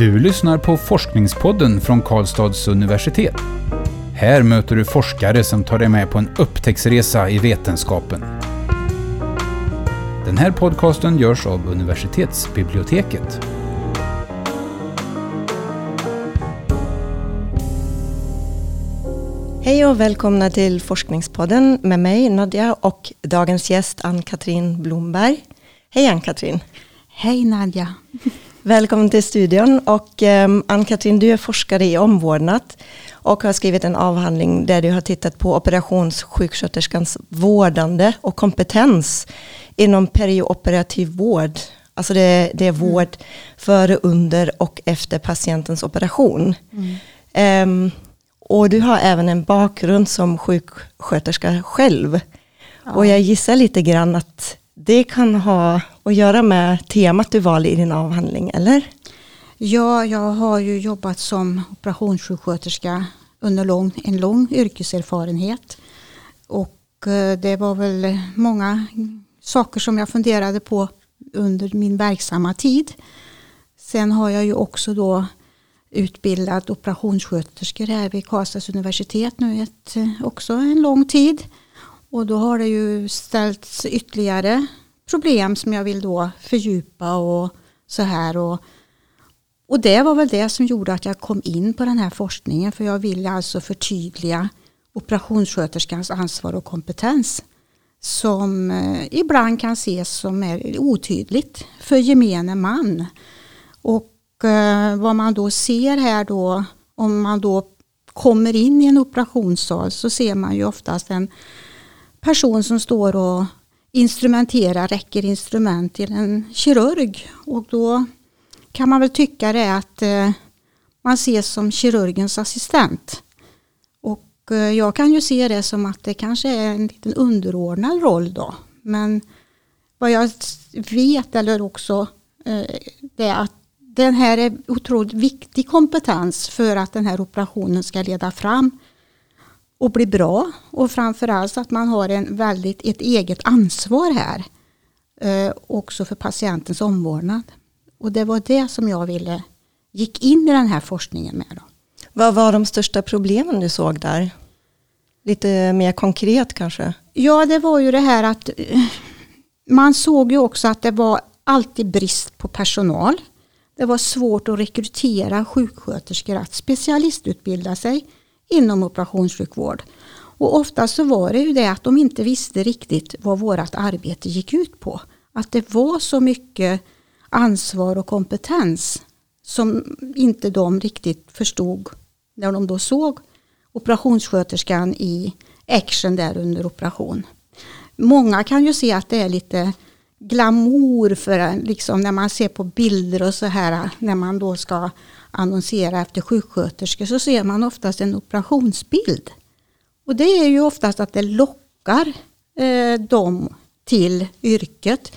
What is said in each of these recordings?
Du lyssnar på Forskningspodden från Karlstads universitet. Här möter du forskare som tar dig med på en upptäcktsresa i vetenskapen. Den här podcasten görs av universitetsbiblioteket. Hej och välkomna till Forskningspodden med mig Nadja och dagens gäst Ann-Katrin Blomberg. Hej Ann-Katrin! Hej Nadja! Välkommen till studion och um, Ann-Katrin du är forskare i omvårdnad och har skrivit en avhandling där du har tittat på operationssjuksköterskans vårdande och kompetens inom perioperativ vård. Alltså det, det är mm. vård mm. före, under och efter patientens operation. Mm. Um, och du har även en bakgrund som sjuksköterska själv. Ja. Och jag gissar lite grann att det kan ha att göra med temat du valde i din avhandling, eller? Ja, jag har ju jobbat som operationssjuksköterska under lång, en lång yrkeserfarenhet. Och eh, det var väl många saker som jag funderade på under min verksamma tid. Sen har jag ju också då utbildat operationssköterskor här vid Karlstads universitet nu ett, eh, också en lång tid. Och då har det ju ställts ytterligare problem som jag vill då fördjupa och så här. Och, och det var väl det som gjorde att jag kom in på den här forskningen. För jag vill alltså förtydliga operationssköterskans ansvar och kompetens. Som eh, ibland kan ses som är otydligt för gemene man. Och eh, vad man då ser här då, om man då kommer in i en operationssal så ser man ju oftast en person som står och instrumentera, räcker instrument till en kirurg. Och då kan man väl tycka det att eh, man ses som kirurgens assistent. Och eh, jag kan ju se det som att det kanske är en liten underordnad roll då. Men vad jag vet eller också eh, det är att den här är otroligt viktig kompetens för att den här operationen ska leda fram och bli bra. Och framförallt att man har en väldigt, ett eget ansvar här. Eh, också för patientens omvårdnad. Och det var det som jag ville gick in i den här forskningen med. Då. Vad var de största problemen du såg där? Lite mer konkret kanske? Ja, det var ju det här att eh, man såg ju också att det var alltid brist på personal. Det var svårt att rekrytera sjuksköterskor att specialistutbilda sig inom operationssjukvård. Och ofta så var det ju det att de inte visste riktigt vad vårt arbete gick ut på. Att det var så mycket ansvar och kompetens som inte de riktigt förstod när de då såg operationssköterskan i action där under operation. Många kan ju se att det är lite glamour för liksom när man ser på bilder och så här när man då ska annonsera efter sjuksköterskor så ser man oftast en operationsbild. Och det är ju oftast att det lockar eh, dem till yrket.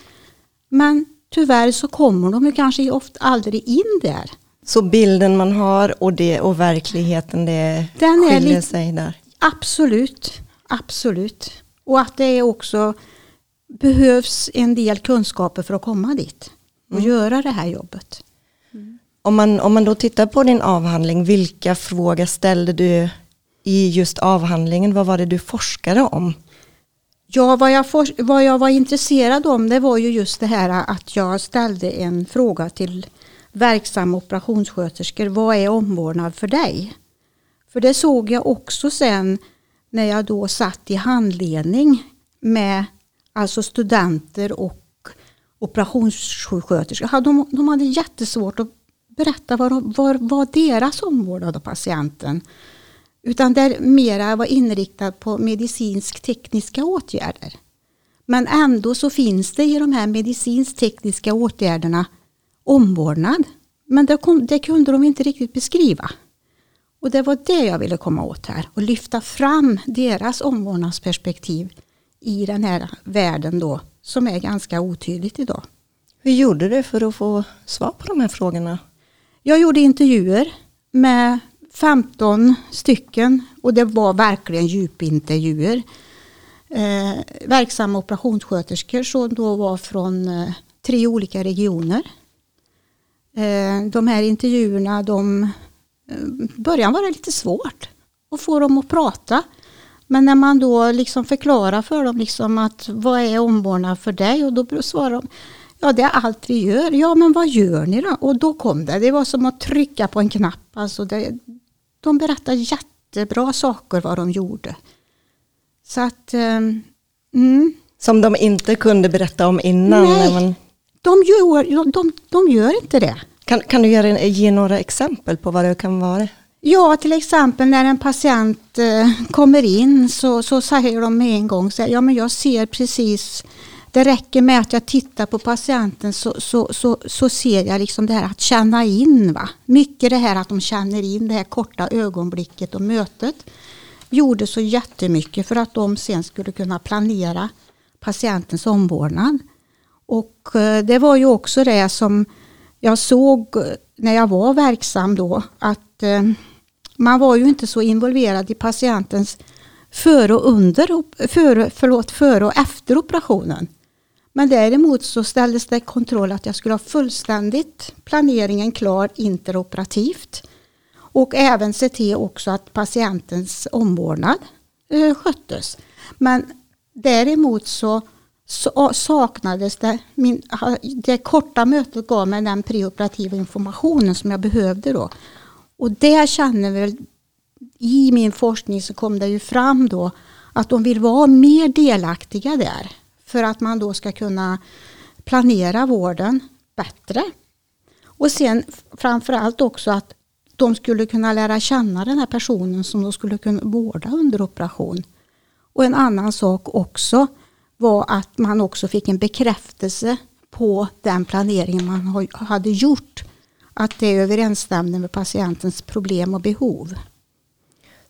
Men tyvärr så kommer de ju kanske ofta aldrig in där. Så bilden man har och, det, och verkligheten det Den skiljer lite, sig där? Absolut, absolut. Och att det också behövs en del kunskaper för att komma dit och mm. göra det här jobbet. Om man, om man då tittar på din avhandling, vilka frågor ställde du i just avhandlingen? Vad var det du forskade om? Ja, vad jag, for, vad jag var intresserad om det var ju just det här att jag ställde en fråga till verksamma operationssköterskor. Vad är omvårdnad för dig? För det såg jag också sen när jag då satt i handledning med alltså studenter och operationssjuksköterskor. De, de hade jättesvårt att berätta vad, vad, vad deras omvårdnad av patienten. Utan där mera var inriktad på medicinsk-tekniska åtgärder. Men ändå så finns det i de här medicinsk-tekniska åtgärderna omvårdnad. Men det, kom, det, kunde de inte riktigt beskriva. Och det var det jag ville komma åt här och lyfta fram deras omvårdnadsperspektiv i den här världen då som är ganska otydligt idag. Hur gjorde du för att få svar på de här frågorna? Jag gjorde intervjuer med 15 stycken och det var verkligen djupintervjuer. Eh, verksamma operationssköterskor som då var från eh, tre olika regioner. Eh, de här intervjuerna, de, eh, början var det lite svårt att få dem att prata. Men när man då liksom förklarar för dem liksom att vad är omvårdnad för dig? Och då svarar de Ja, det är allt vi gör. Ja, men vad gör ni då? Och då kom det. Det var som att trycka på en knapp. Alltså det, de berättade jättebra saker vad de gjorde. Så att... Um, mm. Som de inte kunde berätta om innan? Nej, man... de, gör, de, de gör inte det. Kan, kan du ge, ge några exempel på vad det kan vara? Ja, till exempel när en patient eh, kommer in så, så säger de med en gång så här, ja men jag ser precis det räcker med att jag tittar på patienten så, så, så, så ser jag liksom det här att känna in. Va? Mycket det här att de känner in det här korta ögonblicket och mötet gjorde så jättemycket för att de sen skulle kunna planera patientens omvårdnad. Och eh, det var ju också det som jag såg eh, när jag var verksam då att eh, man var ju inte så involverad i patientens före och under, före, förlåt, före och efter operationen. Men däremot så ställdes det kontroll att jag skulle ha fullständigt planeringen klar interoperativt. Och även se till också att patientens omvårdnad eh, sköttes. Men däremot så, så saknades det, min, det korta mötet gav mig den preoperativa informationen som jag behövde då. Och det känner väl, i min forskning så kom det ju fram då att de vill vara mer delaktiga där. För att man då ska kunna planera vården bättre. Och sen framförallt också att de skulle kunna lära känna den här personen som de skulle kunna vårda under operation. Och en annan sak också var att man också fick en bekräftelse på den planeringen man hade gjort. Att det överensstämde med patientens problem och behov.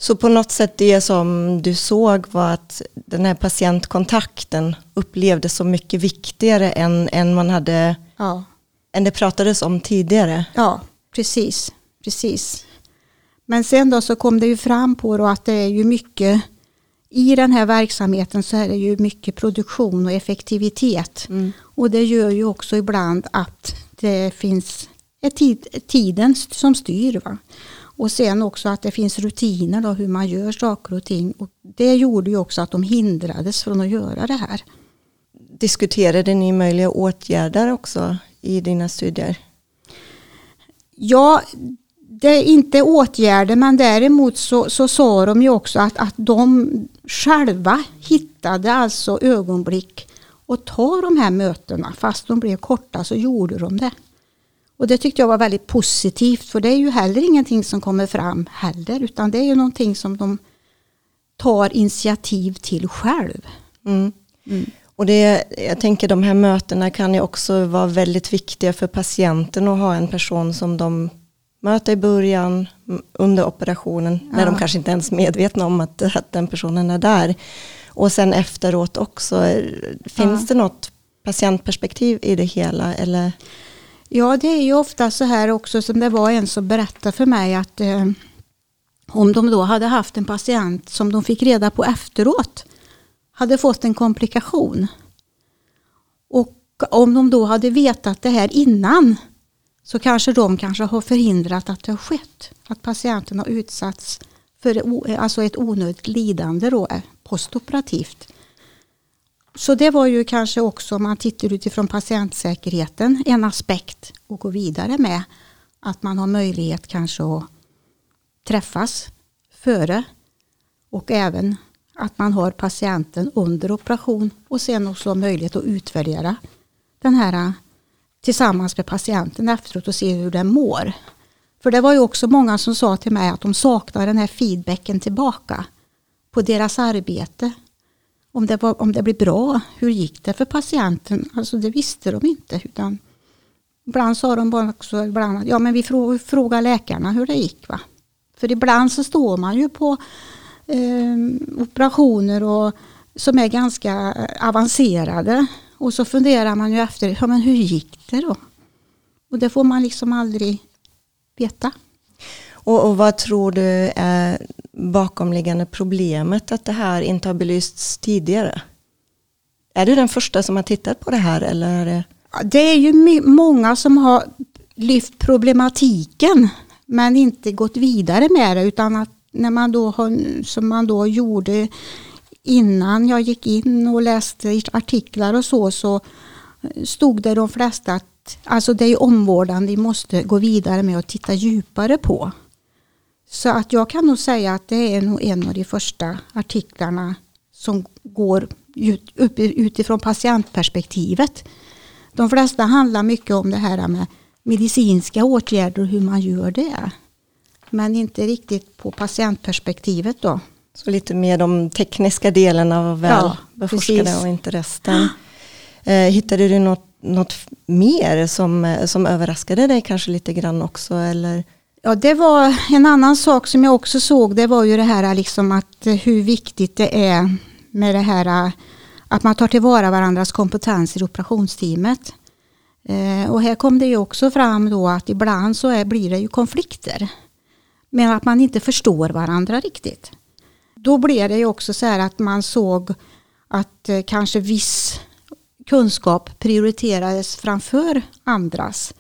Så på något sätt det som du såg var att den här patientkontakten upplevdes så mycket viktigare än, än man hade ja. än det pratades om tidigare. Ja, precis. precis. Men sen då så kom det ju fram på då att det är ju mycket i den här verksamheten så är det ju mycket produktion och effektivitet. Mm. Och det gör ju också ibland att det finns tid, tiden som styr. Va? Och sen också att det finns rutiner då hur man gör saker och ting. Och det gjorde ju också att de hindrades från att göra det här. Diskuterade ni möjliga åtgärder också i dina studier? Ja, det är inte åtgärder men däremot så, så sa de ju också att, att de själva hittade alltså ögonblick och ta de här mötena. Fast de blev korta så gjorde de det. Och det tyckte jag var väldigt positivt för det är ju heller ingenting som kommer fram heller utan det är ju någonting som de tar initiativ till själv. Mm. Mm. Och det, jag tänker de här mötena kan ju också vara väldigt viktiga för patienten att ha en person som de möter i början, under operationen, ja. när de kanske inte ens är medvetna om att, att den personen är där. Och sen efteråt också, finns ja. det något patientperspektiv i det hela? Eller? Ja, det är ju ofta så här också som det var en som berättade för mig att eh, om de då hade haft en patient som de fick reda på efteråt hade fått en komplikation. Och om de då hade vetat det här innan så kanske de kanske har förhindrat att det har skett. Att patienten har utsatts för alltså ett onödigt lidande då, eh, postoperativt. Så det var ju kanske också, om man tittar utifrån patientsäkerheten, en aspekt att gå vidare med. Att man har möjlighet kanske att träffas före och även att man har patienten under operation och sen också har möjlighet att utvärdera den här äh, tillsammans med patienten efteråt och se hur den mår. För det var ju också många som sa till mig att de saknar den här feedbacken tillbaka på deras arbete om det, var, om det blev bra. Hur gick det för patienten? Alltså det visste de inte. Utan ibland sa de bara också ibland ja men vi frågar läkarna hur det gick. Va? För ibland så står man ju på eh, operationer och, som är ganska eh, avancerade. Och så funderar man ju efter, ja men hur gick det då? Och det får man liksom aldrig veta. Och, och, vad tror du är bakomliggande problemet att det här inte har belysts tidigare? Är du den första som har tittat på det här? Eller det... är ju många som har lyft problematiken men inte gått vidare med det utan att när man då har, som man då gjorde innan jag gick in och läste artiklar och så, så stod det de flesta att alltså det är omvårdande vi måste gå vidare med och titta djupare på. Så att jag kan nog säga att det är nog en av de första artiklarna som går ut, upp, utifrån patientperspektivet. De flesta handlar mycket om det här med medicinska åtgärder och hur man gör det. Men inte riktigt på patientperspektivet då. Så lite mer de tekniska delarna var väl ja, beforskade och inte resten. Eh, hittade du något, något mer som, som överraskade dig kanske lite grann också? Eller? Ja, det var en annan sak som jag också såg. Det var ju det här liksom att eh, hur viktigt det är med det här eh, att man tar tillvara varandras kompetens i operationsteamet. Eh, och här kom det ju också fram då att ibland så är, blir det ju konflikter. Men att man inte förstår varandra riktigt. Då blev det ju också så här att man såg att eh, kanske viss kunskap prioriterades framför andras.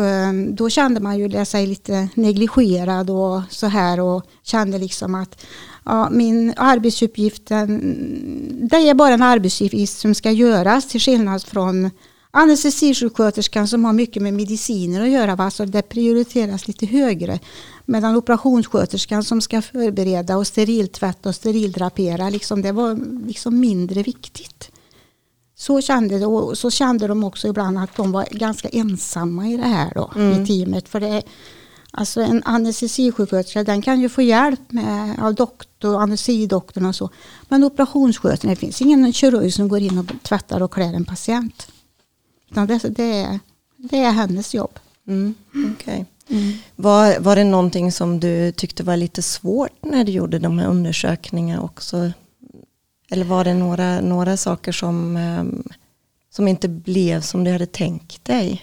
Eh, då kände man ju sig lite negligerad och så här och kände liksom att ja, min arbetsuppgift, det är bara en arbetsuppgift som ska göras till skillnad från anestesisjuksköterskan som har mycket med mediciner att göra, va? så det prioriteras lite högre. Medan operationssköterskan som ska förbereda och steriltvätta och sterildrapera, liksom, det var liksom mindre viktigt. Så kände, det, och så kände de också ibland att de var ganska ensamma i det här då, mm. i teamet. För det, alltså en anestesisjuksköterska den kan ju få hjälp med, av doktor, anestesidoktorn och så. Men operationssköterskan, det finns ingen kirurg som går in och tvättar och klär en patient. Utan det, det, är, det är hennes jobb. Mm, okay. mm. Var, var det någonting som du tyckte var lite svårt när du gjorde de här undersökningarna också? Eller var det några, några saker som, eh, som inte blev som du hade tänkt dig?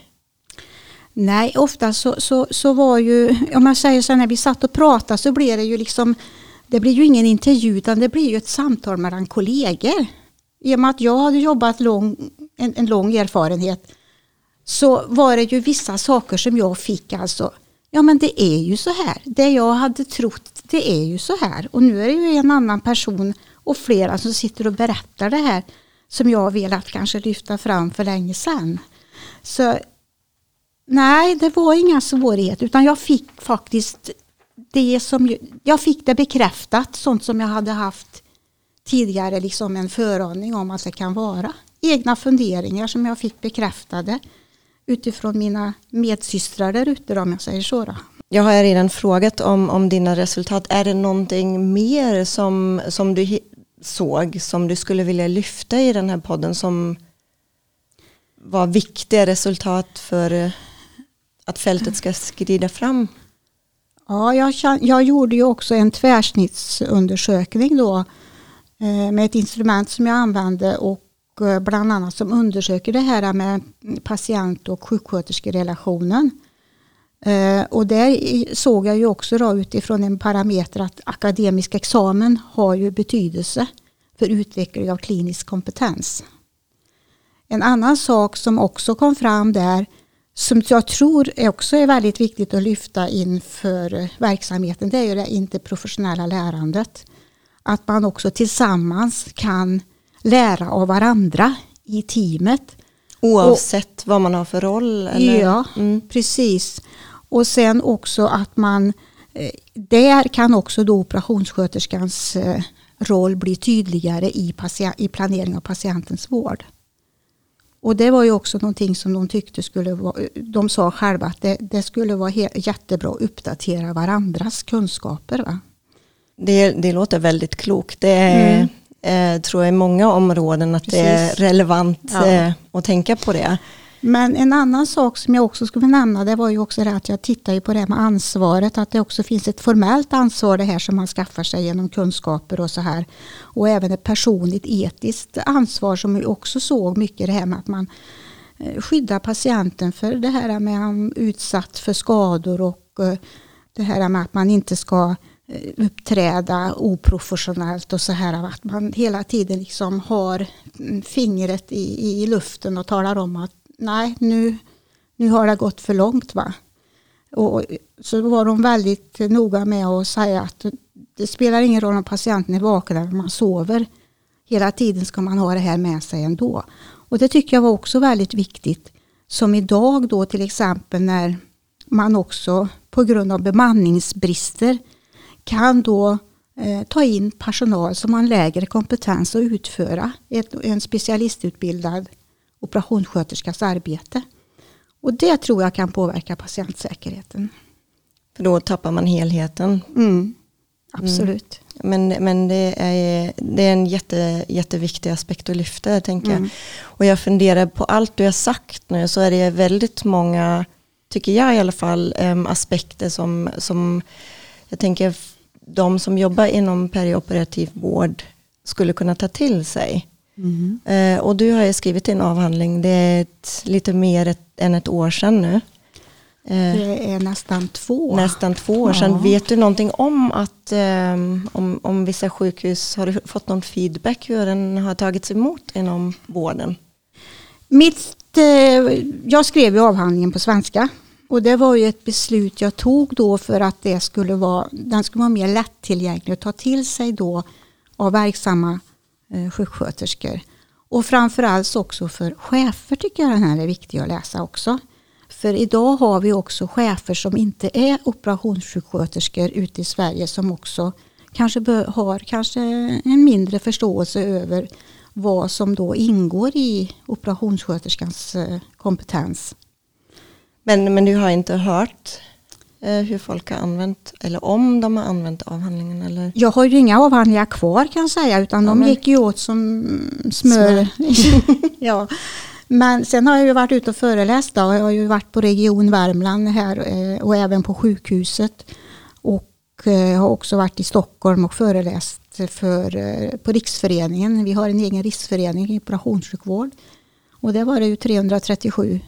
Nej, ofta så, så, så var ju, om man säger så när vi satt och pratade så blev det ju liksom, det blir ju ingen intervju utan det blir ju ett samtal mellan kollegor. I och med att jag hade jobbat lång, en, en lång erfarenhet så var det ju vissa saker som jag fick alltså, ja men det är ju så här, det jag hade trott det är ju så här och nu är det ju en annan person och flera som sitter och berättar det här som jag velat kanske lyfta fram för länge sedan. Så nej, det var inga svårigheter utan jag fick faktiskt det som jag fick det bekräftat, sånt som jag hade haft tidigare liksom en föraning om att det kan vara. Egna funderingar som jag fick bekräftade utifrån mina medsystrar där ute om jag säger så. Då. Jag har redan frågat om, om dina resultat. Är det någonting mer som, som du såg som du skulle vilja lyfta i den här podden som var viktiga resultat för eh, att fältet ska skrida fram? Ja, jag, jag gjorde ju också en tvärsnittsundersökning då Eh, med ett instrument som jag använde och eh, bland annat som undersöker det här med patient och sjuksköterskerelationen. Eh, och där såg jag ju också då utifrån en parameter att akademisk examen har ju betydelse för utveckling av klinisk kompetens. En annan sak som också kom fram där som jag tror också är väldigt viktigt att lyfta inför verksamheten det är ju det interprofessionella lärandet att man också tillsammans kan lära av varandra i teamet. Oavsett och, vad man har för roll? Eller? Ja, mm. precis. Och sen också att man eh, där kan också då operationssköterskans eh, roll bli tydligare i, i planering av patientens vård. Och det var ju också någonting som de tyckte skulle vara, de sa själva att det, det skulle vara jättebra att uppdatera varandras kunskaper. Va? Det, det låter väldigt klokt. Det är, mm. eh, tror jag i många områden att Precis. det är relevant ja. eh, att tänka på det. Men en annan sak som jag också skulle nämna det var ju också det att jag tittar på det här med ansvaret. Att det också finns ett formellt ansvar det här som man skaffar sig genom kunskaper och så här. Och även ett personligt etiskt ansvar som vi också såg mycket det här med att man eh, skyddar patienten för det här med att han utsatt för skador och eh, det här med att man inte ska eh, uppträda oprofessionellt och så här. Att man hela tiden liksom har mm, fingret i, i luften och talar om att nej, nu, nu har det gått för långt. va. Och, så var de väldigt noga med att säga att det spelar ingen roll om patienten är vaken eller om man sover. Hela tiden ska man ha det här med sig ändå. Och det tycker jag var också väldigt viktigt. Som idag då till exempel när man också på grund av bemanningsbrister kan då eh, ta in personal som har en lägre kompetens att utföra ett, en specialistutbildad operationssköterskas arbete. Och det tror jag kan påverka patientsäkerheten. För då tappar man helheten. Mm, absolut. Men, men det, är, det är en jätte, jätteviktig aspekt att lyfta, tänker Mm. jag. Och jag funderar på allt du har sagt nu, så är det väldigt många, tycker jag i alla fall, aspekter som, som jag tänker de som jobbar inom perioperativ vård skulle kunna ta till sig. Mm. Eh, och du har ju skrivit en avhandling, det är ett, lite mer ett, än ett år sedan nu. Eh, Det är nästan två. nästan två år sedan. Ja. Vet du någonting om att ehm, om, om vissa sjukhus, har du fått någon feedback hur den har tagits emot inom vården? Mitt, eh, jag skrev ju avhandlingen på svenska. Och det var ju ett beslut jag tog då för att det skulle vara, den skulle vara mer lättillgänglig att ta till sig då av verksamma eh, sjuksköterskor. Och framförallt också för chefer tycker jag den här är viktig att läsa också. För idag har vi också chefer som inte är operationssjuksköterskor ute i Sverige som också kanske har kanske en mindre förståelse över vad som då ingår i operationssköterskans eh, kompetens. Men, men du har inte hört hur folk har använt, eller om de har använt avhandlingen? Eller? Jag har ju inga avhandlingar kvar kan jag säga utan Ja, de men- gick ju åt som smör. ja. Men sen har jag ju varit ute och föreläst. Då. Jag har ju varit på Region Värmland här eh, och även på sjukhuset. Och eh, har också varit i Stockholm och föreläst för, eh, på Riksföreningen. Vi har en egen riksförening i operationssjukvård. Och där var det ju 337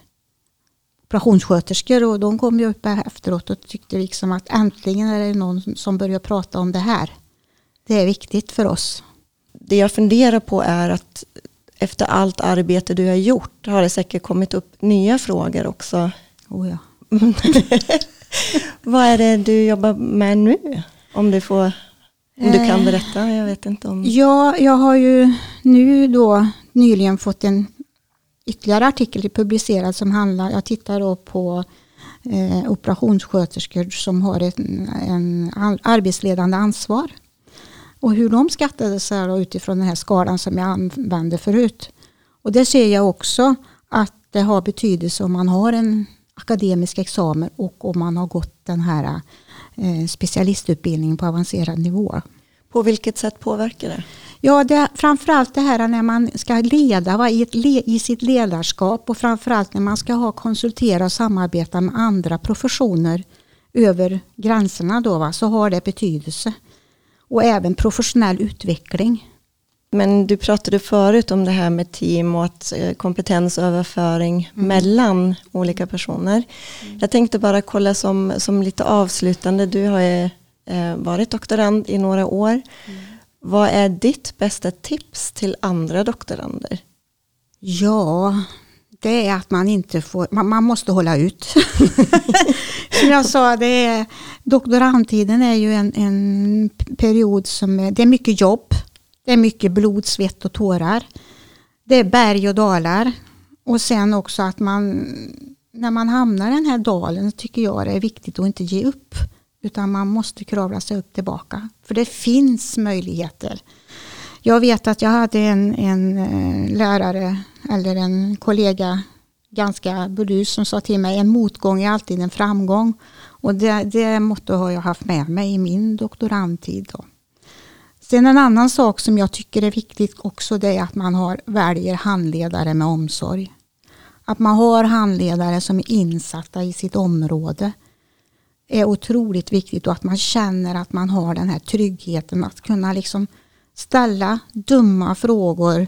operationssköterskor och de kom ju upp efteråt och tyckte liksom att äntligen är det någon som börjar prata om det här. Det är viktigt för oss. Det jag funderar på är att efter allt arbete du har gjort har det säkert kommit upp nya frågor också. Oh ja. Vad är det du jobbar med nu? Om du, får, om du kan Eh, berätta, jag vet inte om... Ja, jag har ju nu då nyligen fått en ytterligare artikel publicerad som handlar, jag tittar då på eh, operationssköterskor som har ett, en arbetsledande ansvar. Och hur de skattades här utifrån den här skalan som jag använde förut. Och det ser jag också att det har betydelse om man har en akademisk examen och om man har gått den här eh, specialistutbildningen på avancerad nivå. På vilket sätt påverkar det? Ja, det, framförallt det här när man ska leda va, i, ett i sitt ledarskap och framförallt när man ska ha konsultera och samarbeta med andra professioner över gränserna då, va, så har det betydelse. Och även professionell utveckling. Men du pratade förut om det här med team och att eh, kompetensöverföring Mm. mellan olika personer. Jag tänkte bara kolla som, som lite avslutande, du har ju eh, varit doktorand i några år. Mm. Vad är ditt bästa tips till andra doktorander? Ja, det är att man inte får, man, man måste hålla ut. som jag sa, det är, doktorandtiden är ju en, en period som är, det är mycket jobb. Det är mycket blod, svett och tårar. Det är berg och dalar. Och sen också att man, när man hamnar i den här dalen, tycker jag det är viktigt att inte ge upp. Utan man måste kravla sig upp tillbaka. För det finns möjligheter. Jag vet att jag hade en, en eh, lärare eller en kollega, ganska burdus, som sa till mig en motgång är alltid en framgång. Och det, det motto har jag haft med mig i min doktorandtid. Då. Sen en annan sak som jag tycker är viktigt också det är att man har, väljer handledare med omsorg. Att man har handledare som är insatta i sitt område är otroligt viktigt och att man känner att man har den här tryggheten att kunna liksom ställa dumma frågor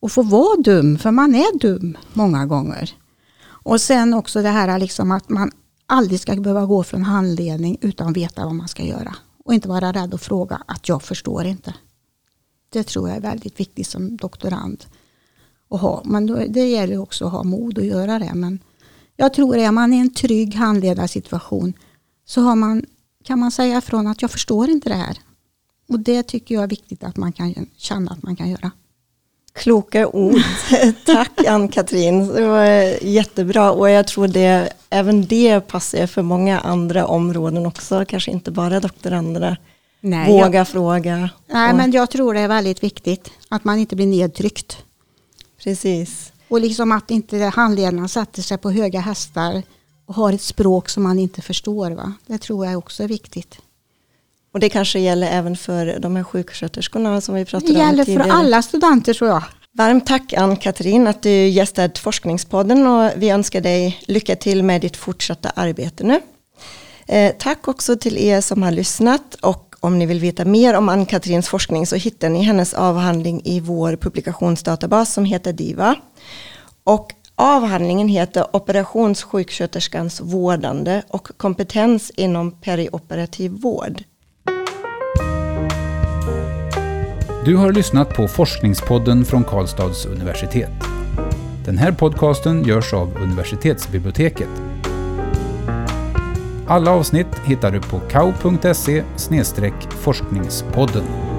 och få vara dum, för man är dum många gånger. Och sen också det här liksom att man aldrig ska behöva gå från handledning utan veta vad man ska göra. Och inte vara rädd att fråga att jag förstår inte. Det tror jag är väldigt viktigt som doktorand att ha. Men då, det gäller också att ha mod att göra det. Men Jag tror att är man i en trygg handledarsituation så har man, kan man säga ifrån att jag förstår inte det här. Och det tycker jag är viktigt att man kan känna att man kan göra. Kloka ord. Tack Ann-Katrin. Det var jättebra och jag tror det, även det passar för många andra områden också. Kanske inte bara doktoranderna. Nej, Våga jag, fråga. Nej, och, men jag tror det är väldigt viktigt att man inte blir nedtryckt. Precis. Och liksom att inte handledarna sätter sig på höga hästar och har ett språk som man inte förstår. Va? Det tror jag också är viktigt. Och det kanske gäller även för de här sjuksköterskorna som vi pratade om tidigare. Det gäller för alla studenter tror jag. Varmt tack Ann-Katrin att du gästat Forskningspodden och vi önskar dig lycka till med ditt fortsatta arbete nu. Eh, tack också till er som har lyssnat och om ni vill veta mer om Ann-Katrins forskning så hittar ni hennes avhandling i vår publikationsdatabas som heter DIVA. Och avhandlingen heter Operationssjuksköterskans vårdande och kompetens inom perioperativ vård. Du har lyssnat på Forskningspodden från Karlstads universitet. Den här podcasten görs av universitetsbiblioteket. Alla avsnitt hittar du på kau.se forskningspodden.